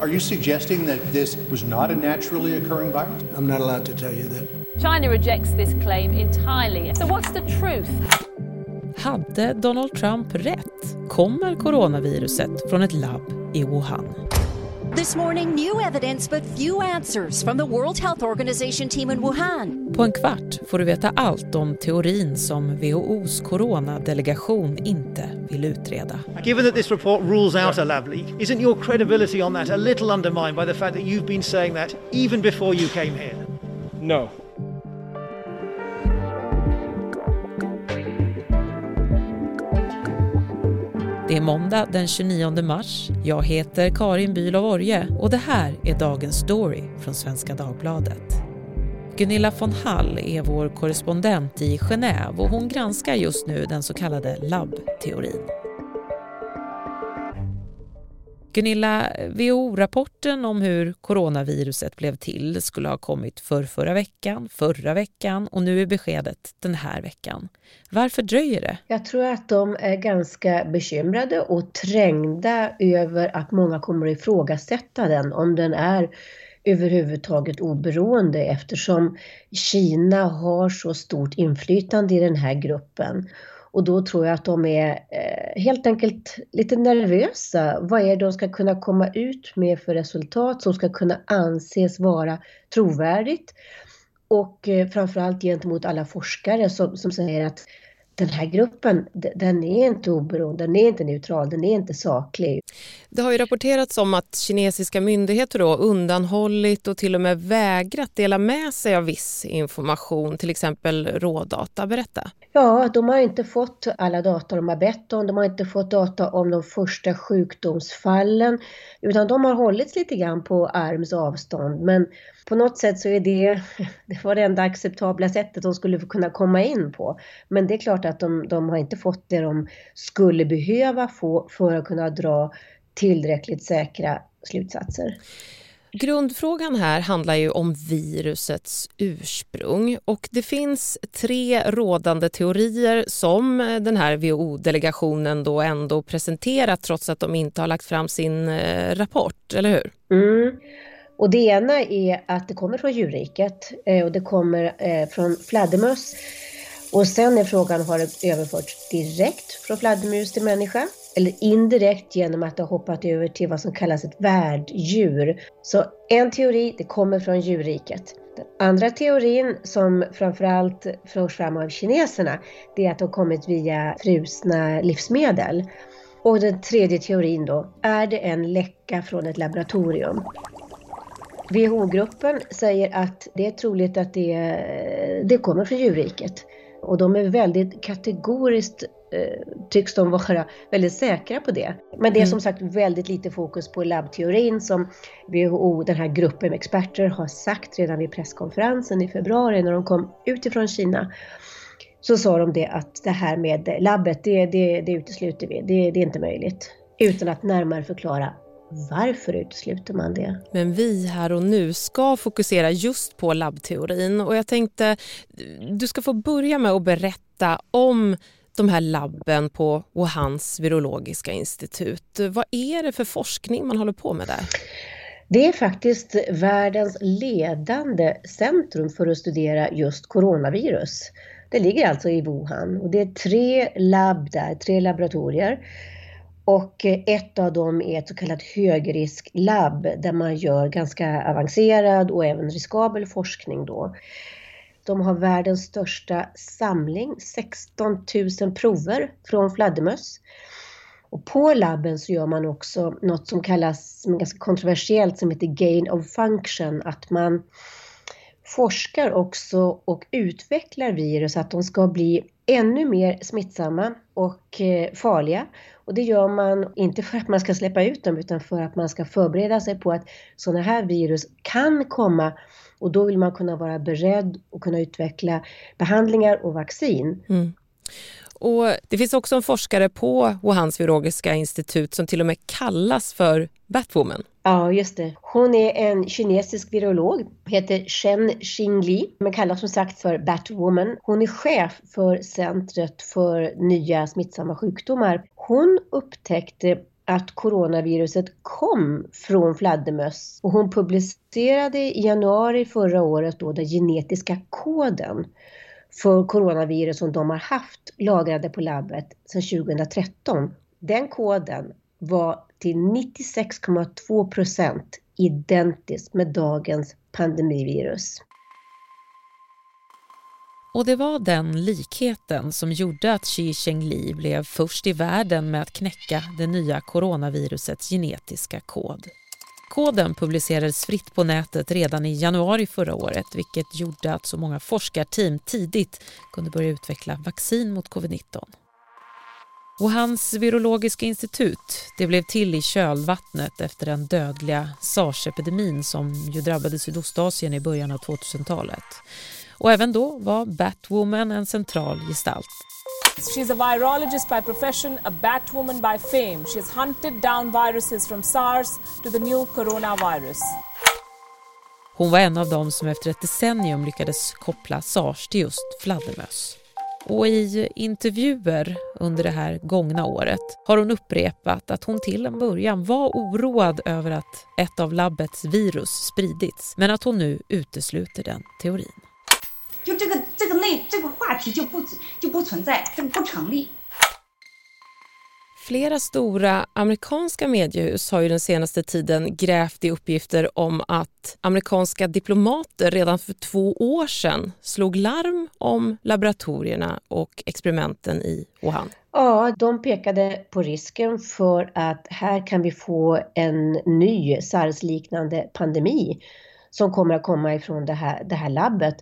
Are you suggesting that this was not a naturally occurring virus? I'm not allowed to tell you that. China rejects this claim entirely. So what's the truth? Hade Donald Trump rätt? Kommer coronaviruset från ett labb i Wuhan? This morning, new evidence but few answers from the World Health Organization team in Wuhan. På en kvart får du veta allt om teorin som WHOs coronadelegation inte vill utreda. Given that this report rules out a lab leak, isn't your credibility on that a little undermined by the fact that you've been saying that even before you came here? No. Det är måndag den 29 mars. Jag heter Karin Bülow Orje och det här är dagens story från Svenska Dagbladet. Gunilla von Hall är vår korrespondent i Genève och hon granskar just nu den så kallade labbteorin. Gunilla, WHO-rapporten om hur coronaviruset blev till skulle ha kommit för förra veckan, förra veckan och nu är beskedet den här veckan. Varför dröjer det? Jag tror att de är ganska bekymrade och trängda över att många kommer att ifrågasätta den, om den är överhuvudtaget oberoende eftersom Kina har så stort inflytande i den här gruppen. Och då tror jag att de är eh, helt enkelt lite nervösa. Vad är det de ska kunna komma ut med för resultat som ska kunna anses vara trovärdigt? Och eh, framförallt gentemot alla forskare som, som säger att den här gruppen, den är inte oberoende, den är inte neutral, den är inte saklig. Det har ju rapporterats om att kinesiska myndigheter då undanhållit och till och med vägrat dela med sig av viss information, till exempel rådata. Berätta. Ja, de har inte fått alla data de har bett om. De har inte fått data om de första sjukdomsfallen, utan de har hållits lite grann på arms avstånd. Men på något sätt så är det, det var det enda acceptabla sättet de skulle kunna komma in på. Men det är klart att de, de har inte fått det de skulle behöva få för att kunna dra tillräckligt säkra slutsatser. Grundfrågan här handlar ju om virusets ursprung och det finns tre rådande teorier som den här WHO-delegationen då ändå presenterat trots att de inte har lagt fram sin eh, rapport, eller hur? Mm. Och det ena är att det kommer från djurriket eh, och det kommer eh, från fladdermöss. Och sen är frågan, har det överförts direkt från fladdermus till människa? Eller indirekt genom att det har hoppat över till vad som kallas ett värddjur. Så en teori, det kommer från djurriket. Den andra teorin som framförallt förs fram av kineserna, det är att det har kommit via frusna livsmedel. Och den tredje teorin då, är det en läcka från ett laboratorium? WHO-gruppen säger att det är troligt att det, det kommer från djurriket. Och de är väldigt kategoriskt tycks de vara väldigt säkra på det. Men det är mm. som sagt väldigt lite fokus på labbteorin som WHO, den här gruppen med experter, har sagt redan vid presskonferensen i februari när de kom utifrån Kina. Så sa de det att det här med labbet, det, det, det utesluter vi, det, det är inte möjligt. Utan att närmare förklara varför utesluter man det? Men vi här och nu ska fokusera just på labbteorin och jag tänkte du ska få börja med att berätta om de här labben på Wuhans virologiska institut. Vad är det för forskning man håller på med där? Det är faktiskt världens ledande centrum för att studera just coronavirus. Det ligger alltså i Wuhan och det är tre labb där, tre laboratorier och ett av dem är ett så kallat högrisklabb där man gör ganska avancerad och även riskabel forskning då. De har världens största samling, 16 000 prover från fladdermöss. Och på labben så gör man också något som kallas, som är ganska kontroversiellt, som heter gain of function, att man forskar också och utvecklar virus så att de ska bli ännu mer smittsamma och eh, farliga. Och det gör man inte för att man ska släppa ut dem utan för att man ska förbereda sig på att sådana här virus kan komma och då vill man kunna vara beredd och kunna utveckla behandlingar och vaccin. Mm. Och det finns också en forskare på Wuhans virologiska institut som till och med kallas för Batwoman. Ja, just det. Hon är en kinesisk virolog, heter Shen Xingli, men kallas som sagt för Batwoman. Hon är chef för Centret för nya smittsamma sjukdomar. Hon upptäckte att coronaviruset kom från fladdermöss och hon publicerade i januari förra året då den genetiska koden för coronavirus som de har haft lagrade på labbet sedan 2013. Den koden var till 96,2 procent identiskt med dagens pandemivirus. Och det var den likheten som gjorde att Xi Zhengli blev först i världen med att knäcka det nya coronavirusets genetiska kod. Koden publicerades fritt på nätet redan i januari förra året vilket gjorde att så många forskarteam tidigt kunde börja utveckla vaccin mot covid-19. Och hans virologiska institut det blev till i kölvattnet efter den dödliga sars-epidemin som ju drabbade Sydostasien i början av 2000-talet. Och även då var Batwoman en central gestalt. She's a virologist by profession, a Batwoman by fame. She has hunted down viruses from SARS to the new coronavirus. Hon var en av dem som efter ett decennium lyckades koppla sars till just fladdermöss. Och i intervjuer under det här gångna året har hon upprepat att hon till en början var oroad över att ett av labbets virus spridits men att hon nu utesluter den teorin. 就这个这个内这个话题就不就不存在，这个不成立。 Flera stora amerikanska mediehus har ju den senaste tiden grävt i uppgifter om att amerikanska diplomater redan för två år sedan slog larm om laboratorierna och experimenten i Wuhan. Ja, de pekade på risken för att här kan vi få en ny sars-liknande pandemi som kommer att komma ifrån det här, det här labbet.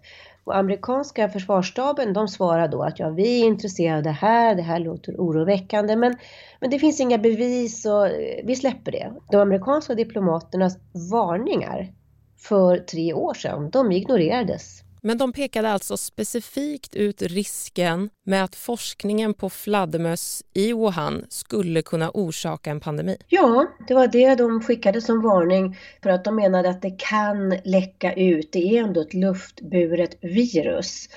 Och amerikanska försvarsstaben de svarar då att ja, vi är intresserade av det här, det här låter oroväckande men, men det finns inga bevis och eh, vi släpper det. De amerikanska diplomaternas varningar för tre år sedan, de ignorerades. Men de pekade alltså specifikt ut risken med att forskningen på fladdermöss i Wuhan skulle kunna orsaka en pandemi. Ja, det var det de skickade som varning för att de menade att det kan läcka ut. Det är ändå ett luftburet virus.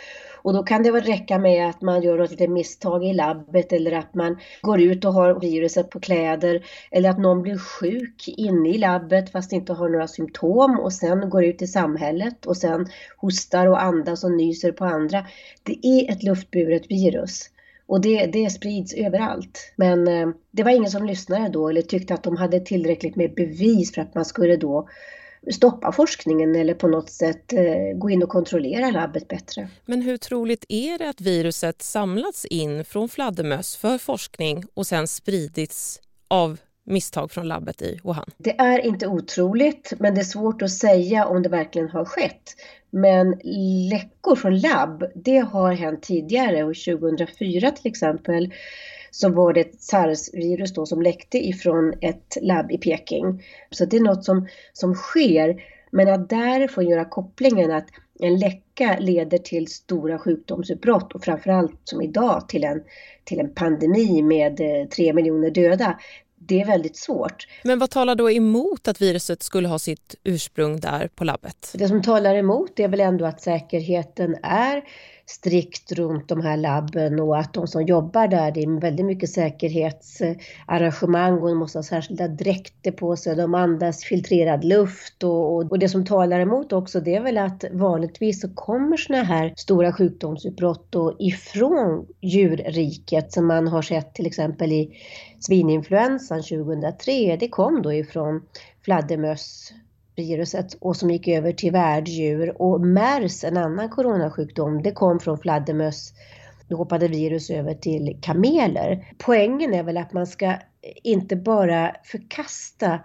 Och då kan det väl räcka med att man gör något litet misstag i labbet eller att man går ut och har viruset på kläder eller att någon blir sjuk inne i labbet fast inte har några symptom och sen går ut i samhället och sen hostar och andas och nyser på andra. Det är ett luftburet virus. Och det, det sprids överallt. Men eh, det var ingen som lyssnade då eller tyckte att de hade tillräckligt med bevis för att man skulle då stoppa forskningen eller på något sätt eh, gå in och kontrollera labbet bättre. Men hur troligt är det att viruset samlats in från fladdermöss för forskning och sen spridits av misstag från labbet i Wuhan? Det är inte otroligt, men det är svårt att säga om det verkligen har skett. Men läckor från labb, det har hänt tidigare och 2004 till exempel så var det ett sars-virus då som läckte ifrån ett labb i Peking. Så det är något som, som sker. Men att därifrån göra kopplingen att en läcka leder till stora sjukdomsutbrott och framförallt som idag till en, till en pandemi med eh, tre miljoner döda. Det är väldigt svårt. Men vad talar då emot att viruset skulle ha sitt ursprung där på labbet? Det som talar emot är väl ändå att säkerheten är strikt runt de här labben och att de som jobbar där, det är väldigt mycket säkerhetsarrangemang och de måste ha särskilda dräkter på sig, de andas filtrerad luft och, och, och, det som talar emot också det är väl att vanligtvis så kommer såna här stora sjukdomsutbrott då ifrån djurriket som man har sett till exempel i svininfluensan 2003, det kom då ifrån fladdermöss viruset och som gick över till värddjur. Och MERS, en annan coronasjukdom, det kom från fladdermöss. Då hoppade virus över till kameler. Poängen är väl att man ska inte bara förkasta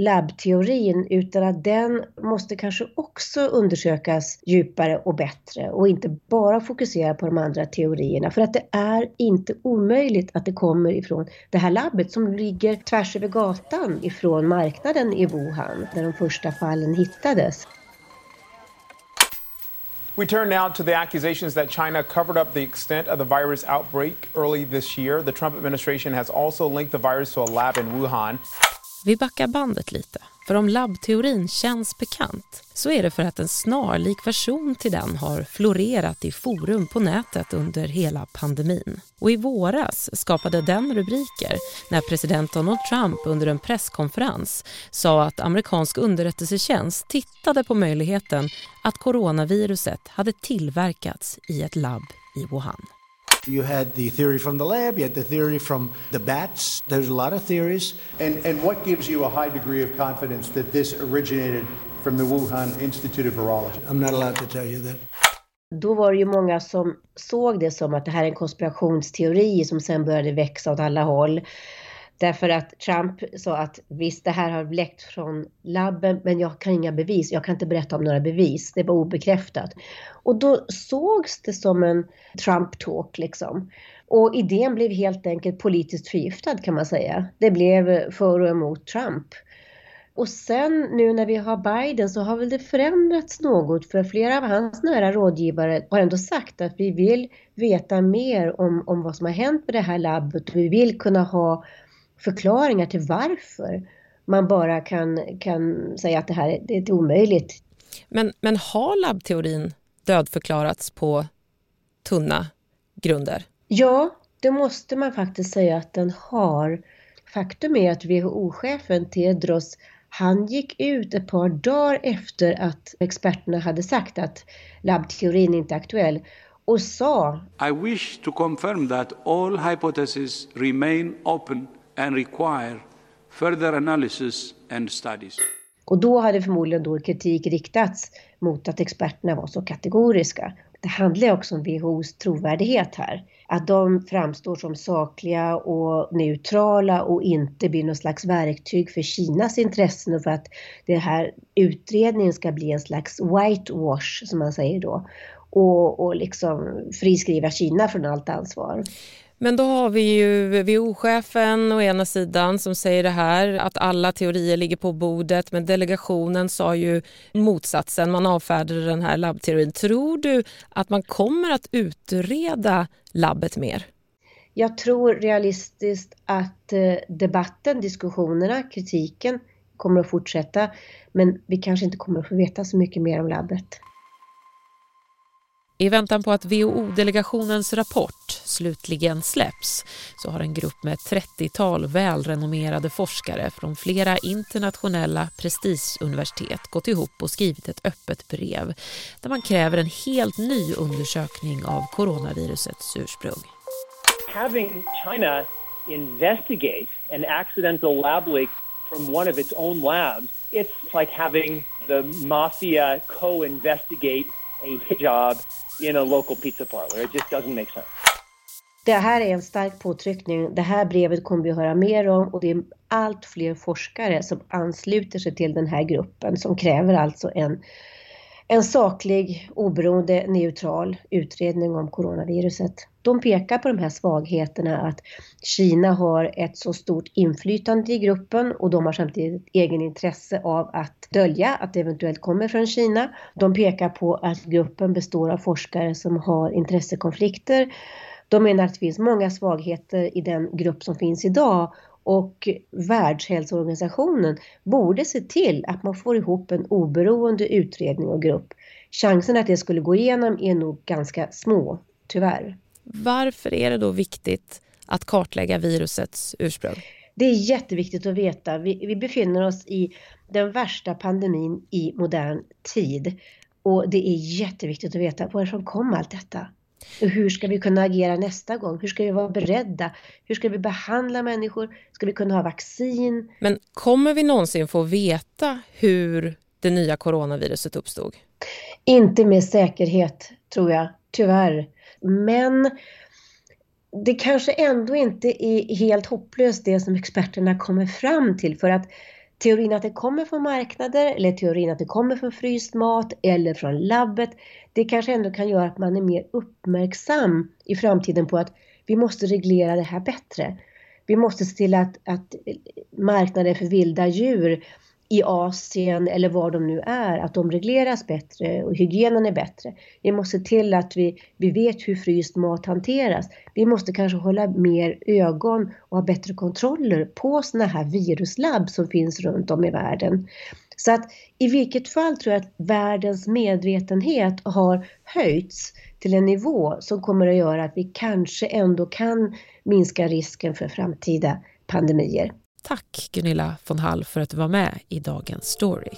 labbteorin utan att den måste kanske också undersökas djupare och bättre och inte bara fokusera på de andra teorierna för att det är inte omöjligt att det kommer ifrån det här labbet som ligger tvärs över gatan ifrån marknaden i Wuhan där de första fallen hittades. We turn now to the accusations that China covered up the extent of the virus outbreak early this year. The Trump administration has also linked the virus to a lab in Wuhan. Vi backar bandet lite, för om labbteorin känns bekant så är det för att en snarlik version till den har florerat i forum på nätet under hela pandemin. Och i våras skapade den rubriker när president Donald Trump under en presskonferens sa att amerikansk underrättelsetjänst tittade på möjligheten att coronaviruset hade tillverkats i ett labb i Wuhan. You had the theory from the lab, you had the theory from the bats. There's a lot of theories. And, and what gives you a high degree of confidence that this originated from the Wuhan Institute of Virology? I'm not allowed to tell you that. Då var det ju många som såg det som att det här är en konspirationsteori som sen började växa åt alla håll. Därför att Trump sa att visst, det här har läckt från labben, men jag kan inga bevis. Jag kan inte berätta om några bevis. Det var obekräftat. Och då sågs det som en Trump-talk liksom. Och idén blev helt enkelt politiskt förgiftad kan man säga. Det blev för och emot Trump. Och sen nu när vi har Biden så har väl det förändrats något för flera av hans nära rådgivare har ändå sagt att vi vill veta mer om, om vad som har hänt med det här labbet och vi vill kunna ha förklaringar till varför man bara kan, kan säga att det här är, det är omöjligt. Men, men har labbteorin dödförklarats på tunna grunder? Ja, det måste man faktiskt säga att den har. Faktum är att WHO-chefen Tedros han gick ut ett par dagar efter att experterna hade sagt att labbteorin inte är aktuell och sa I wish to confirm that all hypotheses remain open and require further analysis and studies. Och då hade förmodligen då kritik riktats mot att experterna var så kategoriska. Det handlar också om WHOs trovärdighet här. Att de framstår som sakliga och neutrala och inte blir något slags verktyg för Kinas intressen och för att den här utredningen ska bli en slags whitewash som man säger då. Och, och liksom friskriva Kina från allt ansvar. Men då har vi ju WHO-chefen å ena sidan som säger det här att alla teorier ligger på bordet men delegationen sa ju motsatsen, man avfärdade den här labbteorin. Tror du att man kommer att utreda labbet mer? Jag tror realistiskt att eh, debatten, diskussionerna, kritiken kommer att fortsätta men vi kanske inte kommer att få veta så mycket mer om labbet. I väntan på att WHO-delegationens rapport slutligen släpps så har en grupp med 30-tal välrenommerade forskare från flera internationella prestigeuniversitet gått ihop och skrivit ett öppet brev där man kräver en helt ny undersökning av coronavirusets ursprung. Having China investigate an accidental lab leak from one of its own labs, it's like having the mafia co-investigate a job in a local pizza parlor. It just doesn't make sense. Det här är en stark påtryckning. Det här brevet kommer vi att höra mer om och det är allt fler forskare som ansluter sig till den här gruppen som kräver alltså en, en saklig, oberoende, neutral utredning om coronaviruset. De pekar på de här svagheterna att Kina har ett så stort inflytande i gruppen och de har samtidigt egen intresse av att dölja att det eventuellt kommer från Kina. De pekar på att gruppen består av forskare som har intressekonflikter. De menar att det finns många svagheter i den grupp som finns idag och Världshälsoorganisationen borde se till att man får ihop en oberoende utredning och grupp. Chansen att det skulle gå igenom är nog ganska små, tyvärr. Varför är det då viktigt att kartlägga virusets ursprung? Det är jätteviktigt att veta. Vi, vi befinner oss i den värsta pandemin i modern tid. Och det är jätteviktigt att veta varifrån kom allt detta? Och hur ska vi kunna agera nästa gång? Hur ska vi vara beredda? Hur ska vi behandla människor? Ska vi kunna ha vaccin? Men kommer vi någonsin få veta hur det nya coronaviruset uppstod? Inte med säkerhet, tror jag, tyvärr. Men det kanske ändå inte är helt hopplöst det som experterna kommer fram till för att teorin att det kommer från marknader eller teorin att det kommer från fryst mat eller från labbet det kanske ändå kan göra att man är mer uppmärksam i framtiden på att vi måste reglera det här bättre. Vi måste se till att, att marknader för vilda djur i Asien eller var de nu är, att de regleras bättre och hygienen är bättre. Vi måste se till att vi, vi vet hur fryst mat hanteras. Vi måste kanske hålla mer ögon och ha bättre kontroller på sådana här viruslabb som finns runt om i världen. Så att i vilket fall tror jag att världens medvetenhet har höjts till en nivå som kommer att göra att vi kanske ändå kan minska risken för framtida pandemier. Tack Gunilla von Hall för att du var med i dagens story.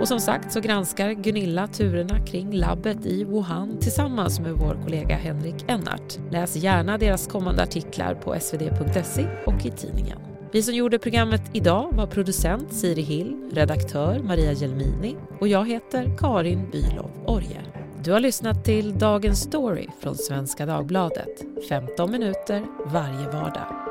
Och som sagt så granskar Gunilla turerna kring labbet i Wuhan tillsammans med vår kollega Henrik Ennart. Läs gärna deras kommande artiklar på svd.se och i tidningen. Vi som gjorde programmet idag var producent Siri Hill, redaktör Maria Gelmini och jag heter Karin Bylov Orje. Du har lyssnat till Dagens Story från Svenska Dagbladet. 15 minuter varje vardag.